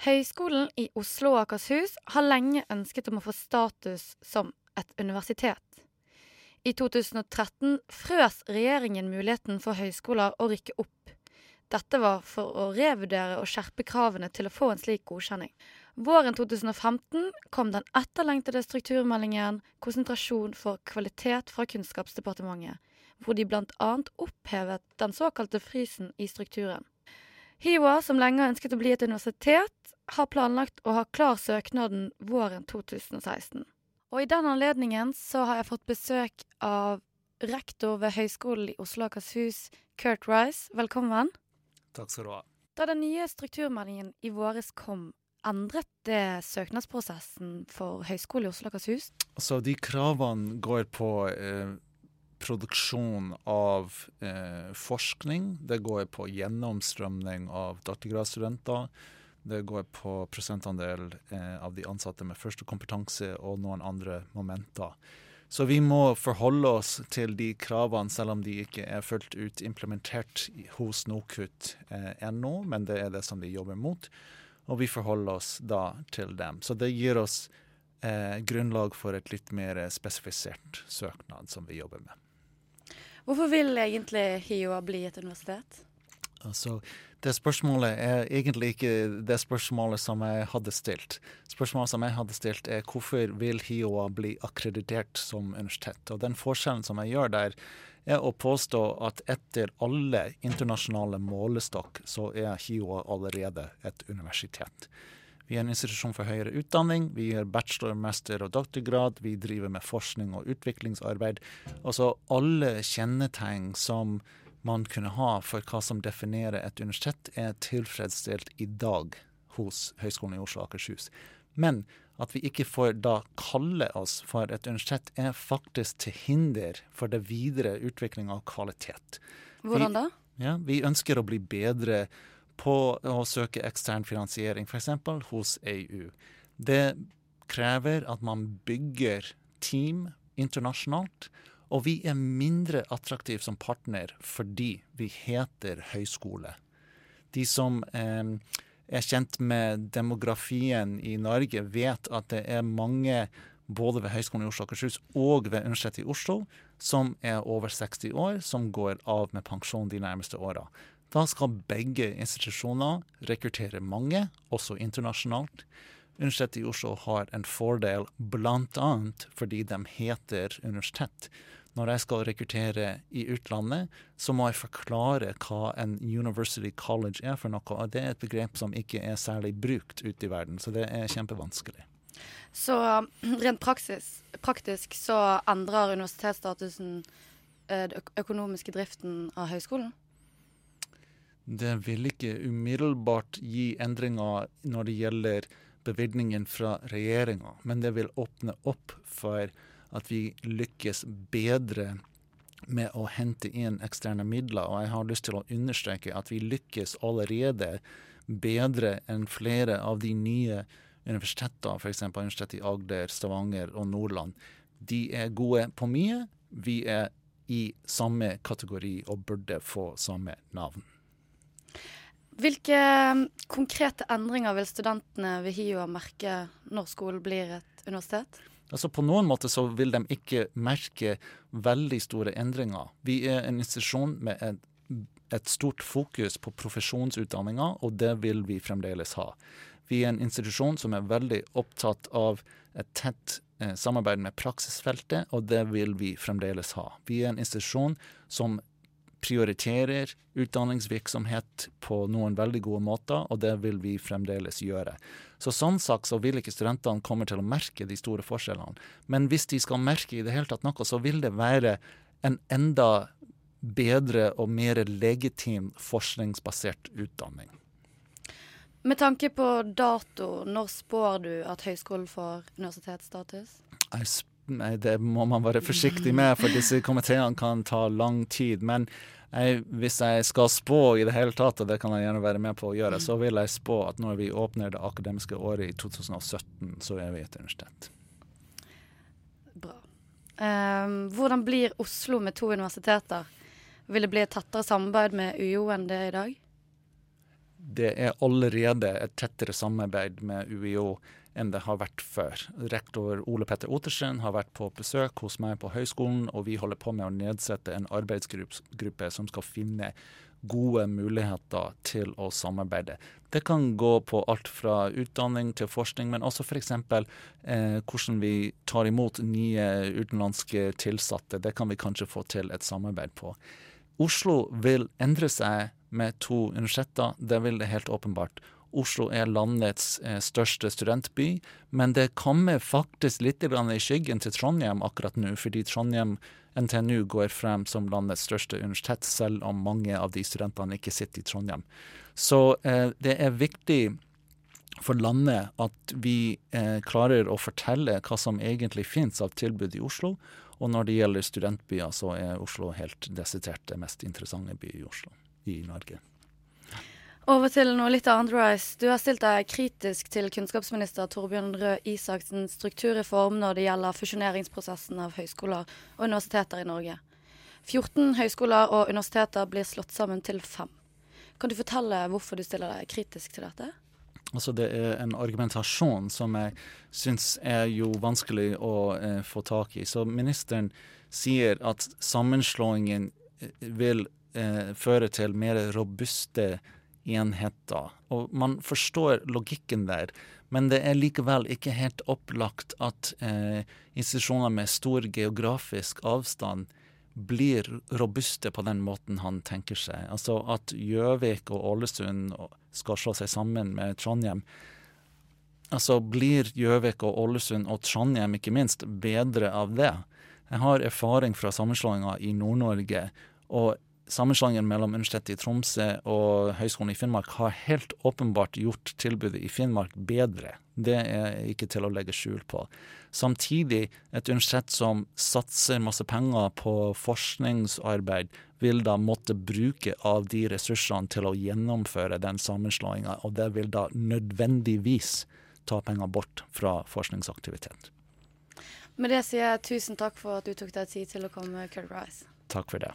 Høgskolen i Oslo og Akershus har lenge ønsket om å få status som et universitet. I 2013 frøs regjeringen muligheten for høyskoler å rykke opp. Dette var for å revurdere og skjerpe kravene til å få en slik godkjenning. Våren 2015 kom den etterlengtede strukturmeldingen 'Konsentrasjon for kvalitet' fra Kunnskapsdepartementet, hvor de bl.a. opphevet den såkalte frysen i strukturen. HiOA, som lenge har ønsket å bli et universitet, har planlagt å ha klar søknaden våren 2016. Og i den anledningen så har jeg fått besøk av rektor ved Høgskolen i Oslo og Akershus, Kurt Rice. Velkommen. Takk skal du ha. Da den nye strukturmeldingen i våres kom, endret det søknadsprosessen for Høgskolen i Oslo og Akershus? Altså, de kravene går på eh, produksjon av eh, forskning. Det går på gjennomstrømning av doktorgradsstudenter. Det går på prosentandel eh, av de ansatte med førstekompetanse og noen andre momenter. Så vi må forholde oss til de kravene, selv om de ikke er fullt ut implementert hos NOKUT eh, ennå, men det er det som de jobber mot. Og vi forholder oss da til dem. Så det gir oss eh, grunnlag for et litt mer spesifisert søknad som vi jobber med. Hvorfor vil egentlig HiOA bli et universitet? Altså, det spørsmålet er egentlig ikke det spørsmålet som jeg hadde stilt. Spørsmålet som jeg hadde stilt er hvorfor vil HiOA bli akkreditert som universitet? Og den forskjellen som jeg gjør der, er å påstå at etter alle internasjonale målestokk, så er HiOA allerede et universitet. Vi er en institusjon for høyere utdanning. Vi gjør bachelor, master og doktorgrad. Vi driver med forskning og utviklingsarbeid. Altså alle kjennetegn som man kunne ha for hva som definerer et universitet, er tilfredsstilt i dag hos Høgskolen i Oslo og Akershus. Men at vi ikke får da kalle oss for et universitet, er faktisk til hinder for det videre utvikling av kvalitet. Hvordan da? Vi, ja, vi ønsker å bli bedre på å søke ekstern finansiering, f.eks. hos EU. Det krever at man bygger team internasjonalt og vi er mindre attraktive som partner fordi vi heter høyskole. De som eh, er kjent med demografien i Norge, vet at det er mange både ved Høgskolen i Oslo og Akershus og ved Universitetet i Oslo som er over 60 år, som går av med pensjon de nærmeste åra. Da skal begge institusjoner rekruttere mange, også internasjonalt. Universitetet i Oslo har en fordel bl.a. fordi de heter universitet når jeg skal rekruttere i utlandet, så må jeg forklare hva en university college er for noe. Og det er et begrep som ikke er særlig brukt ute i verden, så det er kjempevanskelig. Så rent praksis, praktisk så endrer universitetsstatusen eh, den økonomiske driften av høyskolen? Det vil ikke umiddelbart gi endringer når det gjelder bevilgningen fra regjeringa, men det vil åpne opp for at vi lykkes bedre med å hente inn eksterne midler. Og jeg har lyst til å understreke at vi lykkes allerede bedre enn flere av de nye universitetene, f.eks. Universitetet i Agder, Stavanger og Nordland. De er gode på mye. Vi er i samme kategori og burde få samme navn. Hvilke konkrete endringer vil studentene ved HiOA merke når skolen blir et universitet? Altså På noen måter så vil de ikke merke veldig store endringer. Vi er en institusjon med et, et stort fokus på profesjonsutdanninga, og det vil vi fremdeles ha. Vi er en institusjon som er veldig opptatt av et tett eh, samarbeid med praksisfeltet, og det vil vi fremdeles ha. Vi er en institusjon som prioriterer utdanningsvirksomhet på noen veldig gode måter, og det vil vi fremdeles gjøre. Så Sånn sagt så vil ikke studentene komme til å merke de store forskjellene. Men hvis de skal merke i det hele tatt noe, så vil det være en enda bedre og mer legitim forskningsbasert utdanning. Med tanke på dato, når spår du at høyskolen får universitetsstatus? Nei, det må man være forsiktig med, for disse komiteene kan ta lang tid. Men jeg, hvis jeg skal spå i det hele tatt, og det kan jeg gjerne være med på å gjøre, så vil jeg spå at når vi åpner det akademiske året i 2017, så er vi et universitet. Bra. Um, hvordan blir Oslo med to universiteter? Vil det bli et tettere samarbeid med UiO enn det er i dag? det er allerede et tettere samarbeid med UiO enn det har vært før. Rektor Ole Petter Ottersen har vært på besøk hos meg på høyskolen, og vi holder på med å nedsette en arbeidsgruppe som skal finne gode muligheter til å samarbeide. Det kan gå på alt fra utdanning til forskning, men også f.eks. Eh, hvordan vi tar imot nye utenlandske tilsatte. Det kan vi kanskje få til et samarbeid på. Oslo vil endre seg med to universiteter, det vil det helt åpenbart. Oslo er landets eh, største studentby, men det kommer faktisk litt i skyggen til Trondheim akkurat nå, fordi Trondheim NTNU går frem som landets største universitet, selv om mange av de studentene ikke sitter i Trondheim. Så eh, det er viktig for landet at vi eh, klarer å fortelle hva som egentlig finnes av tilbud i Oslo. Og når det gjelder studentbyer, så er Oslo helt desidert det mest interessante by i Oslo i Norge. Over til noe litt annet, Rice. Du har stilt deg kritisk til kunnskapsminister Torbjørn Røe Isaksens strukturreform når det gjelder fusjoneringsprosessen av høyskoler og universiteter i Norge. 14 høyskoler og universiteter blir slått sammen til fem. Kan du fortelle hvorfor du stiller deg kritisk til dette? Altså Det er en argumentasjon som jeg syns er jo vanskelig å eh, få tak i. Så ministeren sier at sammenslåingen eh, vil eh, føre til mer robuste enheter. Og man forstår logikken der, men det er likevel ikke helt opplagt at eh, institusjoner med stor geografisk avstand blir robuste på den måten han tenker seg. Altså at Gjøvik og Ålesund skal slå seg sammen med Trondheim. Altså blir Gjøvik og Ålesund og Trondheim ikke minst bedre av det? Jeg har erfaring fra sammenslåinga i Nord-Norge, og sammenslåingen mellom Universitetet i Tromsø og Høgskolen i Finnmark har helt åpenbart gjort tilbudet i Finnmark bedre. Det er ikke til å legge skjul på. Samtidig, et universitet som satser masse penger på forskningsarbeid, vil da måtte bruke av de ressursene til å gjennomføre den sammenslåinga, og det vil da nødvendigvis ta penger bort fra forskningsaktivitet. Med det sier jeg tusen takk for at du tok deg tid til å komme, Kurt Rice. Takk for det.